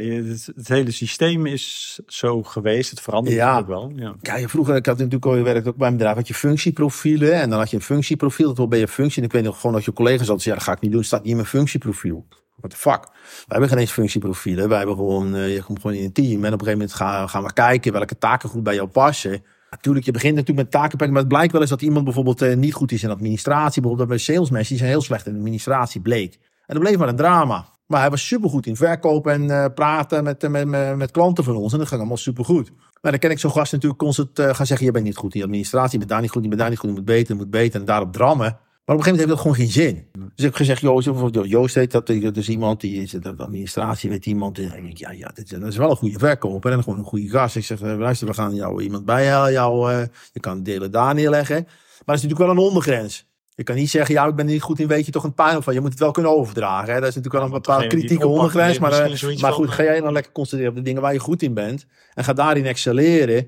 het, hele systeem is zo geweest. Het verandert Ja. natuurlijk wel. Ja. Ja, je vroeger, ik had natuurlijk al, je werkte ook bij een bedrijf, had je functieprofielen. En dan had je een functieprofiel, dat wil bij je functie. En ik weet nog gewoon dat je collega's hadden ja, dat ga ik niet doen, staat niet in mijn functieprofiel. What the fuck? Wij hebben geen eens functieprofielen. Wij hebben gewoon, eh, je komt gewoon in een team. En op een gegeven moment gaan, gaan we kijken welke taken goed bij jou passen. Natuurlijk, je begint natuurlijk met takenpakken, maar het blijkt wel eens dat iemand bijvoorbeeld eh, niet goed is in administratie. Bijvoorbeeld bij salesmensen, die zijn heel slecht in administratie, bleek. En dat bleef maar een drama. Maar hij was supergoed in verkopen en eh, praten met, eh, met, met, met klanten van ons. En dat ging allemaal supergoed. Maar dan ken ik zo'n gast natuurlijk constant eh, gaan zeggen... je bent niet goed in administratie, je bent daar niet goed, je bent daar niet goed... je moet beter, je moet beter en daarop drammen. Maar op een gegeven moment heeft dat gewoon geen zin. Dus ik heb gezegd, Joost, Joost heet dat, dat is iemand die is dat administratie, weet iemand. En dan denk ik, ja, ja, dat is wel een goede verkoper en gewoon een goede gast. Ik zeg, luister, we gaan jou iemand bijhalen, jou, je kan delen daar neerleggen. Maar dat is natuurlijk wel een ondergrens. Je kan niet zeggen, ja, ik ben er niet goed in, weet je toch een pijn van. Je moet het wel kunnen overdragen. Hè? Dat is natuurlijk wel een bepaalde kritieke ondergrens. Maar, eh, maar goed, ga jij dan lekker concentreren op de dingen waar je goed in bent. En ga daarin excelleren.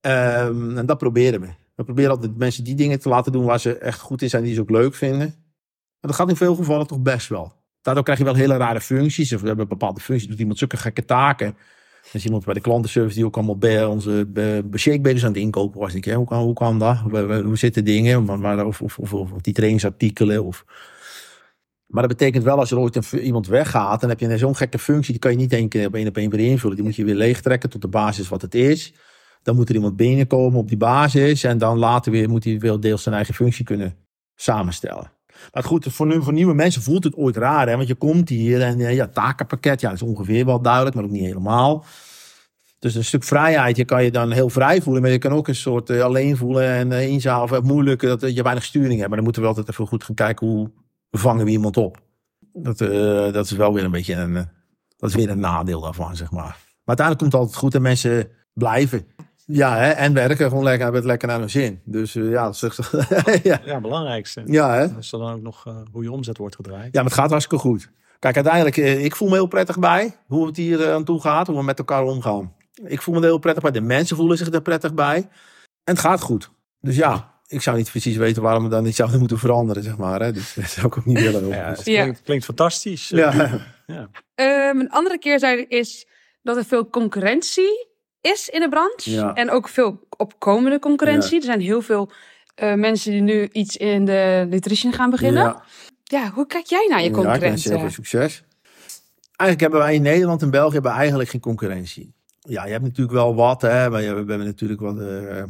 Ehm, en dat proberen we. We proberen altijd mensen die dingen te laten doen waar ze echt goed in zijn, die ze ook leuk vinden. Maar dat gaat in veel gevallen toch best wel. Daardoor krijg je wel hele rare functies. Of we hebben bepaalde functies, doet iemand zulke gekke taken. Is iemand bij de klantenservice die ook allemaal bij onze be- be- shakebakers aan het inkopen was. Ik, hè, hoe, kan, hoe dat? Hoe, zitten dingen? Maar, of, of, of, die trainingsartikelen. Of... Maar dat betekent wel als er ooit iemand weggaat, dan heb je zo'n gekke functie. Die kan je niet één keer op één op één weer invullen. Die moet je weer leegtrekken tot de basis wat het is. Dan moet er iemand binnenkomen op die basis. En dan later weer moet hij wel deels zijn eigen functie kunnen samenstellen. Maar goed, voor, nu, voor nieuwe mensen voelt het ooit raar. Hè? Want je komt hier en eh, ja, takenpakket. Ja, is ongeveer wel duidelijk, maar ook niet helemaal. Dus een stuk vrijheid. Je kan je dan heel vrij voelen. Maar je kan ook een soort eh, alleen voelen en uh, eenzaam of moeilijk. Dat eh, je weinig sturing hebt. Maar dan moeten we altijd even goed gaan kijken hoe vangen we iemand op. Dat, eh, dat is wel weer een beetje een, eh, dat is weer een nadeel daarvan, zeg maar. Maar uiteindelijk komt het altijd goed en mensen blijven. Ja, hè? en werken gewoon lekker, hebben het lekker naar hun zin. Dus eh, ja, dat is ja. Ja, belangrijkste. ja, hè? Is dan ook nog eh, hoe je omzet wordt gedraaid. Ja, maar het gaat hartstikke goed. Kijk, uiteindelijk, eh, ik voel me heel prettig bij hoe het hier aan toe gaat, hoe we met elkaar omgaan. Ik voel me er heel prettig bij. De mensen voelen zich er prettig bij. En het gaat goed. Dus ja, ik zou niet precies weten waarom we dan niet zouden moeten veranderen, zeg maar. Hè? Dus dat zou ik ook niet willen. Ja, het Ja. klinkt, klinkt fantastisch. Ja. Ja. Ehm, een andere keerzijde is dat er veel concurrentie is in de branche. Ja. En ook veel opkomende concurrentie. Er zijn heel veel eh, mensen die nu iets in de nutrition gaan beginnen. Ja, Ja. hoe kijk jij naar je Ja, ik heel veel succes. Eigenlijk hebben wij in Nederland en België hebben eigenlijk geen concurrentie. Ja, je hebt natuurlijk wel wat, hè, maar we hebben natuurlijk wat. eh,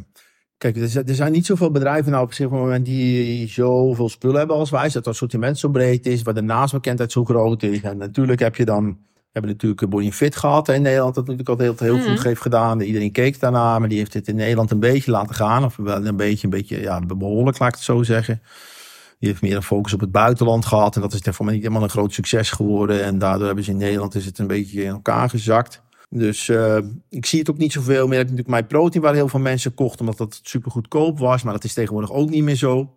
kijk, er zijn, niet zoveel bedrijven nou op zich moment die zoveel spullen hebben als wij. Dat het assortiment zo breed is, waar de naamsbekendheid zo groot is. En natuurlijk heb je dan. We hebben natuurlijk Body Fit gehad in Nederland, dat natuurlijk altijd heel, heel Mhm. goed heeft gedaan. Iedereen keek daarna, maar die heeft het in Nederland een beetje laten gaan. Of wel een beetje, een beetje, ja, behoorlijk, laat ik het zo zeggen. Die heeft meer een focus op het buitenland gehad. En dat is voor mij niet helemaal een groot succes geworden. En daardoor hebben ze in Nederland is het een beetje in elkaar gezakt. Dus eh, ik zie het ook niet zoveel meer. Ik heb natuurlijk mijn protein waar heel veel mensen kochten. Omdat dat super goedkoop was. Maar dat is tegenwoordig ook niet meer zo.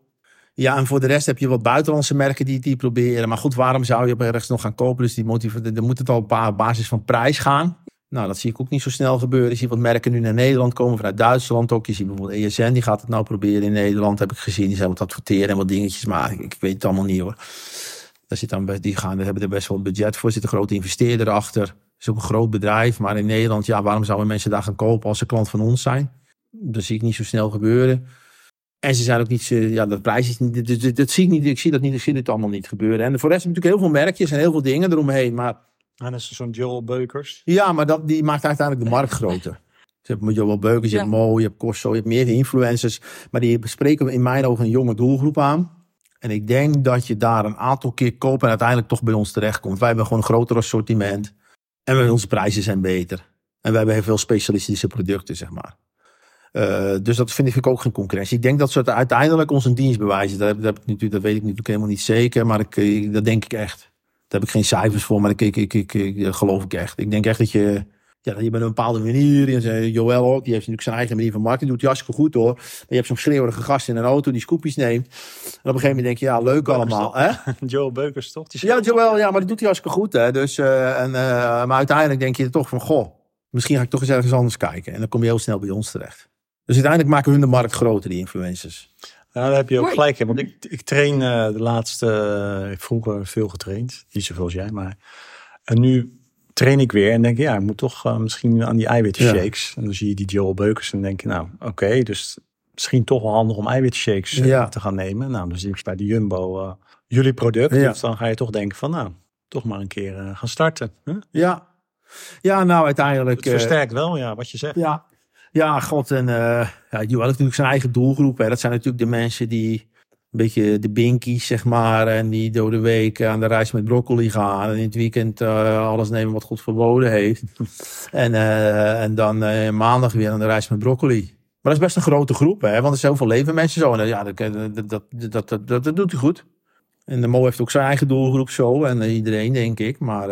Ja, en voor de rest heb je wat buitenlandse merken die die proberen. Maar goed, waarom zou je op ergens nog gaan kopen? Dus die motivatie, dan moet het al op ba- basis van prijs gaan. Nou, dat zie ik ook niet zo snel gebeuren. Je ziet wat merken nu naar Nederland komen, vanuit Duitsland ook. Je ziet bijvoorbeeld ESN, die gaat het nou proberen in Nederland, heb ik gezien. Die zijn wat adverteren en wat dingetjes, maar ik, weet het allemaal niet hoor. Daar zit dan, die gaan, daar hebben er best wel budget voor, er zit een grote investeerder achter. Het is ook een groot bedrijf, maar in Nederland, ja, waarom zouden mensen daar gaan kopen als ze klant van ons zijn? Dat zie ik niet zo snel gebeuren. En ze zijn ook niet, zo- ja, de prijs is niet, dat, dat, dat zie ik niet, ik zie dat niet, ik zie dit allemaal niet gebeuren. En voor de rest natuurlijk heel veel merkjes en heel veel dingen eromheen, maar En dat is zo'n Joel Beukers. ja, maar dat, die maakt uiteindelijk de markt groter. Je hebt Joel Beukers, je Ja. hebt Mo, je hebt Corso, je hebt meer influencers. Maar die bespreken in mijn ogen een jonge doelgroep aan. En ik denk dat je daar een aantal keer koopt en uiteindelijk toch bij ons terechtkomt. Wij hebben gewoon een groter assortiment. En we- onze prijzen zijn beter. En we hebben heel veel specialistische producten, zeg maar. Eh, dus dat vind ik ook geen concurrentie. Ik denk dat ze het uiteindelijk ons een dienst bewijzen. Dat, dat, dat weet ik natuurlijk helemaal niet zeker. Maar ik, dat denk ik echt. heb ik geen cijfers voor, maar ik, ik, ik, ik, ik- geloof ik echt. Ik denk echt dat je, ja, dat je met een bepaalde manier, en Joël ook, die heeft natuurlijk zijn eigen manier van marketing, doet hij hartstikke goed hoor. Maar je hebt zo'n schreeuwerige gast in een auto die scoopjes neemt. En op een gegeven moment denk je, ja, leuk allemaal. Hè? Joel Beukers toch? Die Ja, Joël, ja, maar dat doet hij hartstikke goed. Hè? Dus, eh, en, eh, maar uiteindelijk denk je toch van, goh, misschien ga ik toch eens ergens anders kijken. En dan kom je heel snel bij ons terecht. Dus uiteindelijk maken hun de markt groter, die influencers. Ja, daar heb je ook Mooi. gelijk in. Want ik, ik train eh, de laatste, eh, ik vroeger veel getraind. Niet zoveel als jij, maar. En nu train ik weer en denk ja, ik moet toch eh, misschien aan die eiwitten Ja. shakes. En dan zie je die Joel Beukers en denk je nou, oké, dus misschien toch wel handig om eiwitten shakes Ja. te gaan nemen. Nou, dan zie ik bij de Jumbo eh, jullie product. Ja. Dus dan ga je toch denken van nou, toch maar een keer eh, gaan starten. Huh? Ja, ja nou uiteindelijk... Het versterkt wel, ja, wat je zegt. Ja, ja, god. En eh ja, heeft natuurlijk zijn eigen doelgroep. Hè. Dat zijn natuurlijk de mensen die een beetje de binkies, zeg maar. En die door de week aan de reis met broccoli gaan. En in het weekend eh, alles nemen wat God verboden heeft. en, eh, en dan maandag weer aan de reis met broccoli. Maar dat is best een grote groep, hè. Want er zijn zoveel leven mensen zo. En ja, dat, dat, dat, dat, dat, doet hij goed. En de Mo heeft ook zijn eigen doelgroep zo. En iedereen, denk ik. Maar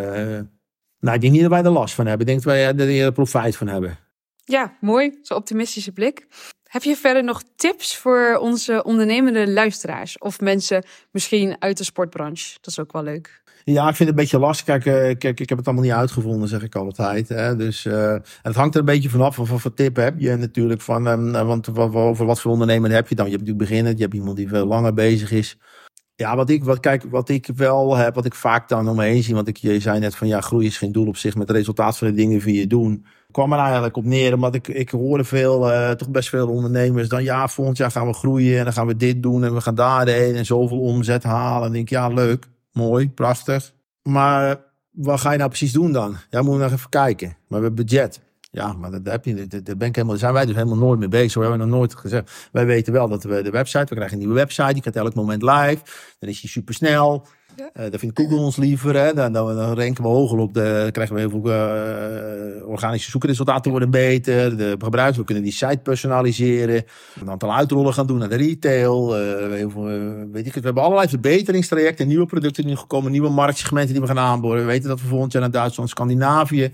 nou, ik denk niet dat wij er last van hebben. Ik denk dat wij er profijt van hebben. Ja, mooi. Zo'n optimistische blik. Heb je verder nog tips voor onze ondernemende luisteraars? Of mensen misschien uit de sportbranche? Dat is ook wel leuk. Ja, ik vind het een beetje lastig. Kijk, eh, kijk ik heb het allemaal niet uitgevonden, zeg ik altijd. Hè. Dus, eh, het hangt er een beetje vanaf. Van wat voor tip heb je natuurlijk. Van, ehm, want wat, over wat voor ondernemer heb je dan? Je hebt natuurlijk beginnen. Je hebt iemand die veel langer bezig is. Ja, wat ik, wat, kijk, wat ik wel heb, wat ik vaak dan om me heen zie. Want ik, je zei net van ja, groei is geen doel op zich. Met het resultaat van de dingen die je doen. Kwam er eigenlijk op neer. Omdat ik, ik hoorde veel, eh, toch best veel ondernemers. Dan ja, volgend jaar gaan we groeien. En dan gaan we dit doen. En we gaan daarheen. En zoveel omzet halen. En denk ja, leuk. Mooi, prachtig. Maar wat ga je nou precies doen dan? Ja, moet nog even kijken. Maar we hebben budget. Ja, maar dat, heb je, dat, ben ik helemaal, daar zijn wij dus helemaal nooit mee bezig. We hebben nog nooit gezegd. Wij weten wel dat we de website, we krijgen een nieuwe website, die gaat elk moment live. Dan is super snel. Ja. Eh dan vindt Google ons liever. Hè? Dan, dan, dan ranken we hoger op. De, dan krijgen we heel veel eh, organische zoekresultaten worden beter. De gebruikers, we kunnen die site personaliseren. Een aantal uitrollen gaan doen naar de retail. eh, heel veel, weet ik het. We hebben allerlei verbeteringstrajecten, nieuwe producten die nu gekomen, nieuwe marktsegmenten die we gaan aanboren. We weten dat we volgend jaar naar Duitsland, Scandinavië,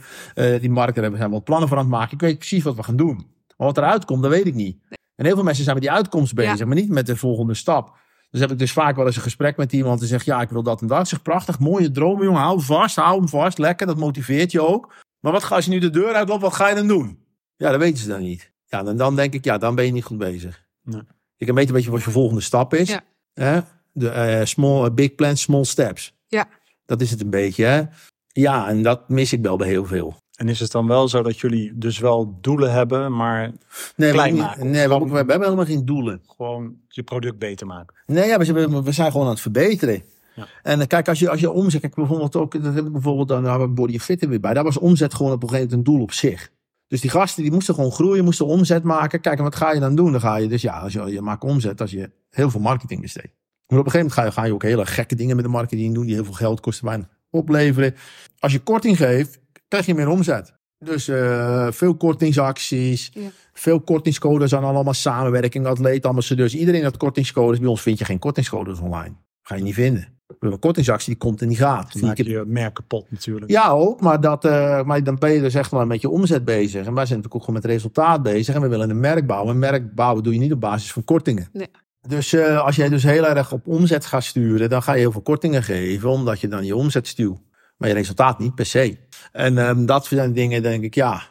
die markten hebben, zijn we wat plannen voor aan het maken. Ik weet precies wat we gaan doen. Maar wat eruit komt, dat weet ik niet. En heel veel mensen zijn met die uitkomst bezig, Ja. maar niet met de volgende stap. Dus heb ik dus vaak wel eens een gesprek met iemand die zegt, ja, ik wil dat en dat. Ik zeg, prachtig, mooie droom, jongen, hou hem vast, hou hem vast, lekker, dat motiveert je ook. Maar wat ga als je nu de deur uitloopt, wat ga je dan doen? Ja, dat weten ze dan niet. Ja, dan, dan denk ik, ja, dan ben je niet goed bezig. Nee. Kan weten een beetje wat je volgende stap is. Ja. Hè? De eh, small, eh, big plans, small steps. Ja. Dat is het een beetje, hè? Ja, en dat mis ik wel bij heel veel. En is het dan wel zo dat jullie dus wel doelen hebben, maar Nee, Klein we, maken. nee we, we hebben helemaal geen doelen. gewoon je product beter maken? Nee, ja, we, zijn, we zijn gewoon aan het verbeteren. Ja. En eh, kijk, als je, als je omzet, kijk bijvoorbeeld ook, dat heb ik bijvoorbeeld dan, daar hebben we Body Fit er weer bij. Daar was omzet gewoon op een gegeven moment een doel op zich. Dus die gasten die moesten gewoon groeien, moesten omzet maken. Kijk, en wat ga je dan doen? Dan ga je dus, ja, als je, je maakt omzet als je heel veel marketing besteedt. Maar op een gegeven moment ga je, ga je ook hele gekke dingen met de marketing doen, die heel veel geld kosten, weinig opleveren. Als je korting geeft, krijg je meer omzet. Dus eh, veel kortingsacties, Ja. veel kortingscodes aan allemaal samenwerking, atleet, ambassadeurs. Iedereen had kortingscodes. Bij ons vind je geen kortingscodes online. Ga je niet vinden. We hebben een kortingsactie die komt en die gaat. Dan maak je merk kapot natuurlijk. Ja, ook. Maar, dat, eh, maar dan ben je dus echt wel met je omzet bezig. En wij zijn natuurlijk ook gewoon met resultaat bezig. En we willen een merk bouwen. Een merk bouwen doe je niet op basis van kortingen. Nee. Dus eh, als jij dus heel erg op omzet gaat sturen, dan ga je heel veel kortingen geven, omdat je dan je omzet stuwt. Maar je resultaat niet per se. En ehm, dat zijn dingen, denk ik, ja.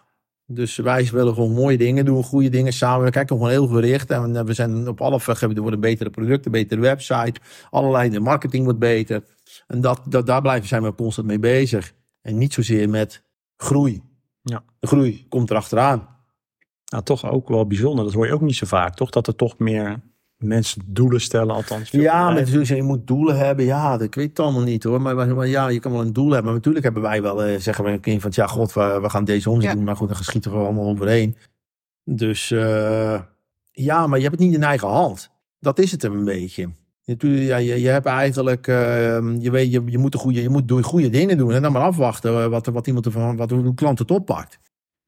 Dus wij willen gewoon mooie dingen doen, goede dingen samen. We kijken gewoon heel gericht. En eh, we zijn op alle vlakken, er worden betere producten, betere website. Allerlei, de marketing wordt beter. En dat, dat, daar blijven zijn we constant mee bezig. En niet zozeer met groei. Ja. De groei komt erachteraan. Nou, toch ook wel bijzonder. Dat hoor je ook niet zo vaak, toch? Dat er toch meer mensen doelen stellen, althans. Ja, natuurlijk, je moet doelen hebben. Ja, dat ik weet het allemaal niet hoor. Maar, maar, maar ja, je kan wel een doel hebben. Maar natuurlijk hebben wij wel, eh, zeggen we een keer van, ja, god, we, we gaan deze omzet Ja. doen. Maar goed, dan schieten we allemaal overheen. Dus eh, ja, maar je hebt het niet in eigen hand. Dat is het een beetje. Natuurlijk, ja, je, je hebt eigenlijk, eh, je weet, je, je moet de goede, je moet door goede dingen doen en dan maar afwachten eh, wat, wat iemand ervan, wat hoe de klant het oppakt.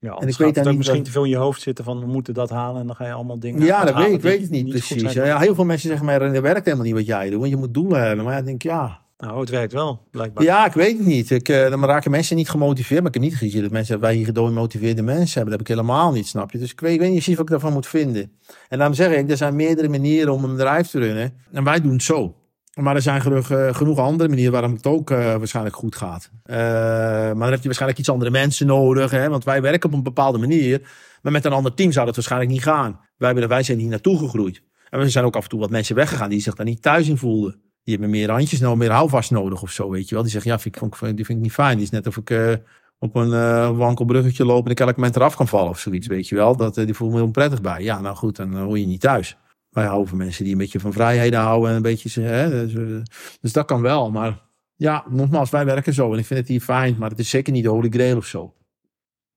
Ja, en ik weet ook niet misschien te veel in je hoofd zitten van we moeten dat halen en dan ga je allemaal dingen Ja, dat weet ik, weet het niet, precies. Ja, heel veel mensen zeggen, maar dat werkt helemaal niet wat jij doet, want je moet doelen hebben. Maar ja, ik denk, ja, Nou, het werkt wel, blijkbaar. Ja, ik weet het niet. Ik, eh, dan raken mensen niet gemotiveerd. Maar ik heb niet gezien dat mensen, wij hier gemotiveerde mensen hebben. Dat heb ik helemaal niet, snap je? Dus ik weet, ik weet niet precies wat ik daarvan moet vinden. En daarom zeg ik, er zijn meerdere manieren om een bedrijf te runnen. En wij doen het zo. Maar er zijn genoeg, eh, genoeg andere manieren waarom het ook eh, waarschijnlijk goed gaat. Eh, maar dan heb je waarschijnlijk iets andere mensen nodig. Hè? Want wij werken op een bepaalde manier. Maar met een ander team zou dat waarschijnlijk niet gaan. Wij, hebben, wij zijn hier naartoe gegroeid. En er zijn ook af en toe wat mensen weggegaan die zich daar niet thuis in voelden. Die hebben meer handjes nodig, meer houvast nodig of zo, weet je wel. Die zeggen, ja, ik, die vind ik niet fijn. Die is net of ik op een uh, wankel loop en ik elk moment eraf kan vallen of zoiets, weet je wel. Dat, die voelt me heel prettig bij. Ja, nou goed, dan hoor je niet thuis. Wij houden van mensen die een beetje van vrijheden houden en een beetje... Hè, dus, dus dat kan wel, maar ja, nogmaals, wij werken zo en ik vind het hier fijn. Maar het is zeker niet de holy grail of zo.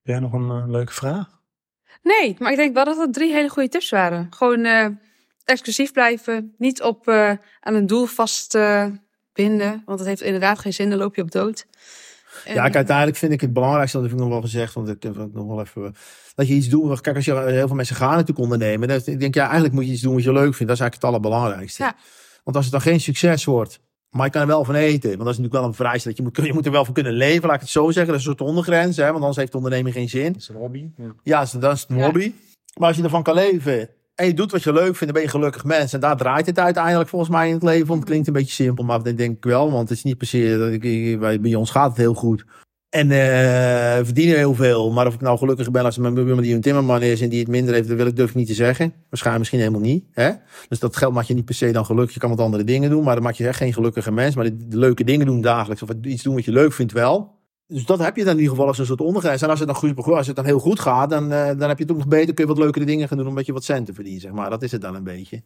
Heb jij nog een leuke vraag? Nee, maar ik denk wel dat dat drie hele goede tips waren. Gewoon exclusief blijven. Niet op uh, aan een doel vast uh, binden. Want dat heeft inderdaad geen zin. Dan loop je op dood. En, ja, uiteindelijk vind ik het belangrijkste, dat heb ik nog wel gezegd. Want ik heb het nog wel even. Dat je iets doet. Kijk, als je heel veel mensen gaan natuurlijk ondernemen. Dan ik denk, ja, eigenlijk moet je iets doen wat je leuk vindt. Dat is eigenlijk het allerbelangrijkste. Ja. Want als het dan geen succes wordt. Maar je kan er wel van eten. Want dat is natuurlijk wel een vereiste. Dat je, moet, je moet er wel voor kunnen leven. Laat ik het zo zeggen. Dat is een soort ondergrens. Hè, want anders heeft de onderneming geen zin. Dat is een hobby. Ja, ja dat is een ja. hobby. Maar als je ervan kan leven en je doet wat je leuk vindt, dan ben je gelukkig mens. En daar draait het uiteindelijk volgens mij in het leven om. Het klinkt een beetje simpel, maar dat denk ik wel. Want het is niet per se, bij, bij ons gaat het heel goed. En uh, verdienen heel veel. Maar of ik nou gelukkig ben als mijn buurman die een timmerman is en die het minder heeft, dat wil ik durf ik niet te zeggen. Waarschijnlijk misschien helemaal niet. Hè? Dus dat geld maakt je niet per se dan gelukkig. Je kan wat andere dingen doen, maar dan maak je echt geen gelukkige mens. Maar de leuke dingen doen dagelijks. Of iets doen wat je leuk vindt wel. Dus dat heb je dan in ieder geval als een soort ondergrens. En als het dan, goed, als het dan heel goed gaat, dan, uh, dan heb je het ook nog beter. Kun je wat leukere dingen gaan doen omdat je wat centen verdient, zeg maar. Dat is het dan een beetje.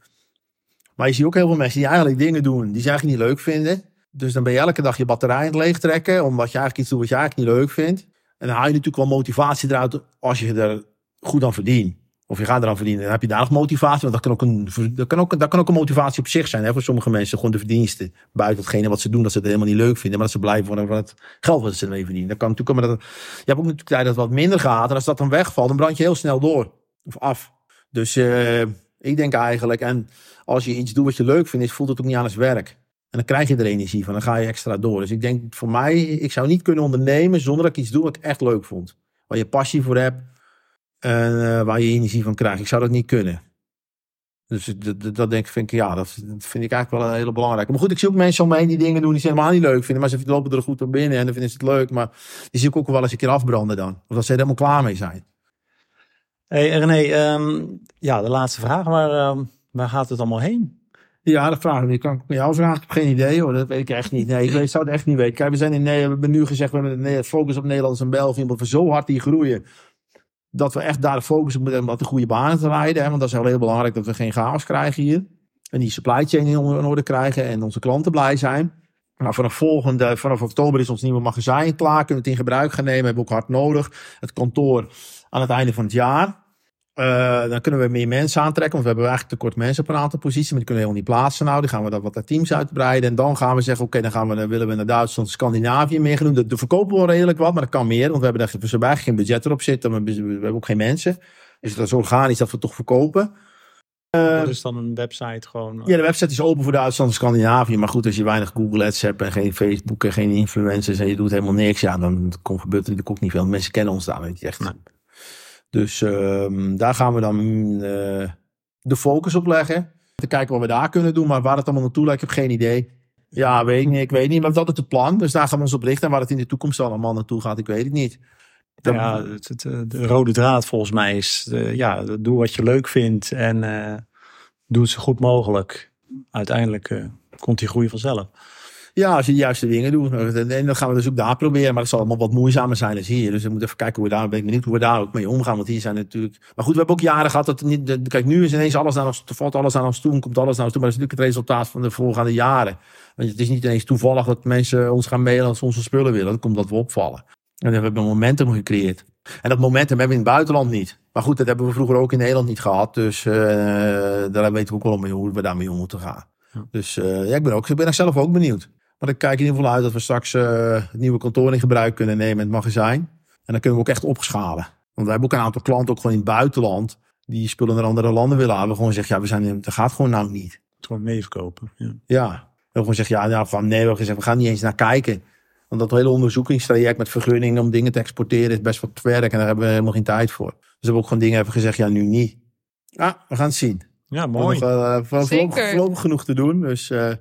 Maar je ziet ook heel veel mensen die eigenlijk dingen doen die ze eigenlijk niet leuk vinden. Dus dan ben je elke dag je batterij aan het leeg trekken, omdat je eigenlijk iets doet wat je eigenlijk niet leuk vindt. En dan haal je natuurlijk wel motivatie eruit als je er goed aan verdient. Of je gaat eraan verdienen, dan heb je daar nog motivatie. Want dat kan ook een, dat kan ook, dat kan ook een motivatie op zich zijn. Hè, voor sommige mensen, gewoon de verdiensten. Buiten hetgene wat ze doen, dat ze het helemaal niet leuk vinden. Maar dat ze blijven van het geld wat ze ermee verdienen. Dat kan natuurlijk komen dat je hebt ook natuurlijk tijd dat het wat minder gaat. En als dat dan wegvalt, dan brand je heel snel door. Of af. Dus uh, ik denk eigenlijk, en als je iets doet wat je leuk vindt, voelt het ook niet aan als werk. En dan krijg je er energie van, dan ga je extra door. Dus ik denk voor mij, ik zou niet kunnen ondernemen zonder dat ik iets doe wat ik echt leuk vond. Waar je passie voor hebt en uh, waar je energie van krijgt. Ik zou dat niet kunnen. Dus dat, dat denk ik, vind ik, ja, dat, vind ik eigenlijk wel een hele belangrijke. Maar goed, ik zie ook mensen om me heen die dingen doen die ze helemaal niet leuk vinden. Maar ze lopen er goed op binnen en dan vinden ze het leuk. Maar die zie ik ook wel eens een keer afbranden dan. Of dat ze er helemaal klaar mee zijn. Hey René, um, ja, de laatste vraag. Waar, um, waar gaat het allemaal heen? Ja, dat vraag ik. Kan ik jou vragen? Ik heb geen idee hoor. Dat weet ik echt niet. Nee, ik weet, zou het echt niet weten. Kijk, we zijn in Nederland, we hebben nu gezegd, we hebben focus op Nederland en België. Omdat we zo hard die groeien dat we echt daar de focus op moeten om de goede banen te rijden. Hè, want dat is heel belangrijk dat we geen chaos krijgen hier. En die supply chain in orde krijgen en onze klanten blij zijn. Nou, vanaf volgende, vanaf oktober is ons nieuwe magazijn klaar. Kunnen we het in gebruik gaan nemen. Hebben we ook hard nodig. Het kantoor aan het einde van het jaar. Uh, dan kunnen we meer mensen aantrekken. Want we hebben eigenlijk tekort mensen op een aantal posities. Maar die kunnen we helemaal niet plaatsen. Nou, dan gaan we dat wat naar teams uitbreiden. En dan gaan we zeggen, oké, okay, dan gaan we, dan willen we naar Duitsland, Scandinavië meer gaan doen. Dat verkopen we redelijk wat, maar dat kan meer. Want we hebben daar we hebben geen budget erop zitten. Maar we, we hebben ook geen mensen. Dus dat is organisch dat we toch verkopen. Uh, dat is dan een website gewoon. Ja, de website is open voor Duitsland en Scandinavië. Maar goed, als je weinig Google Ads hebt en geen Facebook en geen influencers en je doet helemaal niks, ja, dan komt, gebeurt er natuurlijk ook niet veel. Mensen kennen ons daar niet echt. Nee. Dus uh, daar gaan we dan uh, de focus op leggen. Te kijken wat we daar kunnen doen. Maar waar het allemaal naartoe lijkt, ik heb geen idee. Ja, weet ik niet. Ik weet niet. Maar dat is het plan. Dus daar gaan we ons op richten. En waar het in de toekomst allemaal naartoe gaat, ik weet het niet. Dan... Ja, het, het, de rode draad volgens mij is, uh, ja, doe wat je leuk vindt en doe het zo goed mogelijk. Uiteindelijk komt die groei vanzelf. Ja, als je de juiste dingen doet. En dan gaan we dus ook daar proberen. Maar dat zal allemaal wat moeizamer zijn dan hier. Dus we moeten even kijken hoe we daar, ben ik benieuwd hoe we daar ook mee omgaan. Want hier zijn natuurlijk... Maar goed, we hebben ook jaren gehad dat niet... Kijk, nu is ineens alles naar ons, valt alles aan ons toe, komt alles naar ons toe. Maar dat is natuurlijk het resultaat van de voorgaande jaren. Want het is niet ineens toevallig dat mensen ons gaan mailen als ze onze spullen willen. Dat komt dat we opvallen. En we hebben een momentum gecreëerd. En dat momentum hebben we in het buitenland niet. Maar goed, dat hebben we vroeger ook in Nederland niet gehad. Dus uh, daar weten we ook wel mee hoe we daarmee om moeten gaan. Dus uh, ja, ik ben, ook, ik ben er zelf ook benieuwd. Maar ik kijk in ieder geval uit dat we straks uh, het nieuwe kantoor in gebruik kunnen nemen in het magazijn. En dan kunnen we ook echt opschalen. Want we hebben ook een aantal klanten ook gewoon in het buitenland. Die spullen naar andere landen willen hebben. Gewoon zeggen, ja, we zijn, dat gaat gewoon nou niet. Gewoon meeverkopen. Ja. ja. gewoon gezegd, ja, nou, van, nee, we hebben gezegd, we gaan niet eens naar kijken. Want dat hele onderzoekingstraject met vergunningen om dingen te exporteren is best wat werk. En daar hebben we helemaal geen tijd voor. Dus we hebben ook gewoon dingen even gezegd, ja, nu niet. Ja, we gaan het zien. Ja, We mooi. hebben nog, eh, voorlopig, genoeg te doen. Dus eh,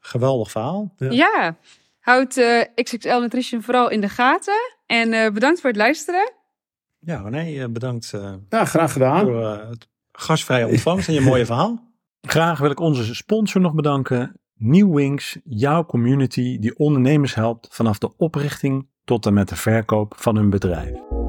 Geweldig verhaal. Ja. Ja, houd eh, XXL Nutrition vooral in de gaten. En eh, bedankt voor het luisteren. Ja, René, eh, bedankt eh, ja, graag gedaan. voor het gastvrije ontvangst en je mooie verhaal. Graag wil ik onze sponsor nog bedanken. New Wings, jouw community die ondernemers helpt vanaf de oprichting tot en met de verkoop van hun bedrijf.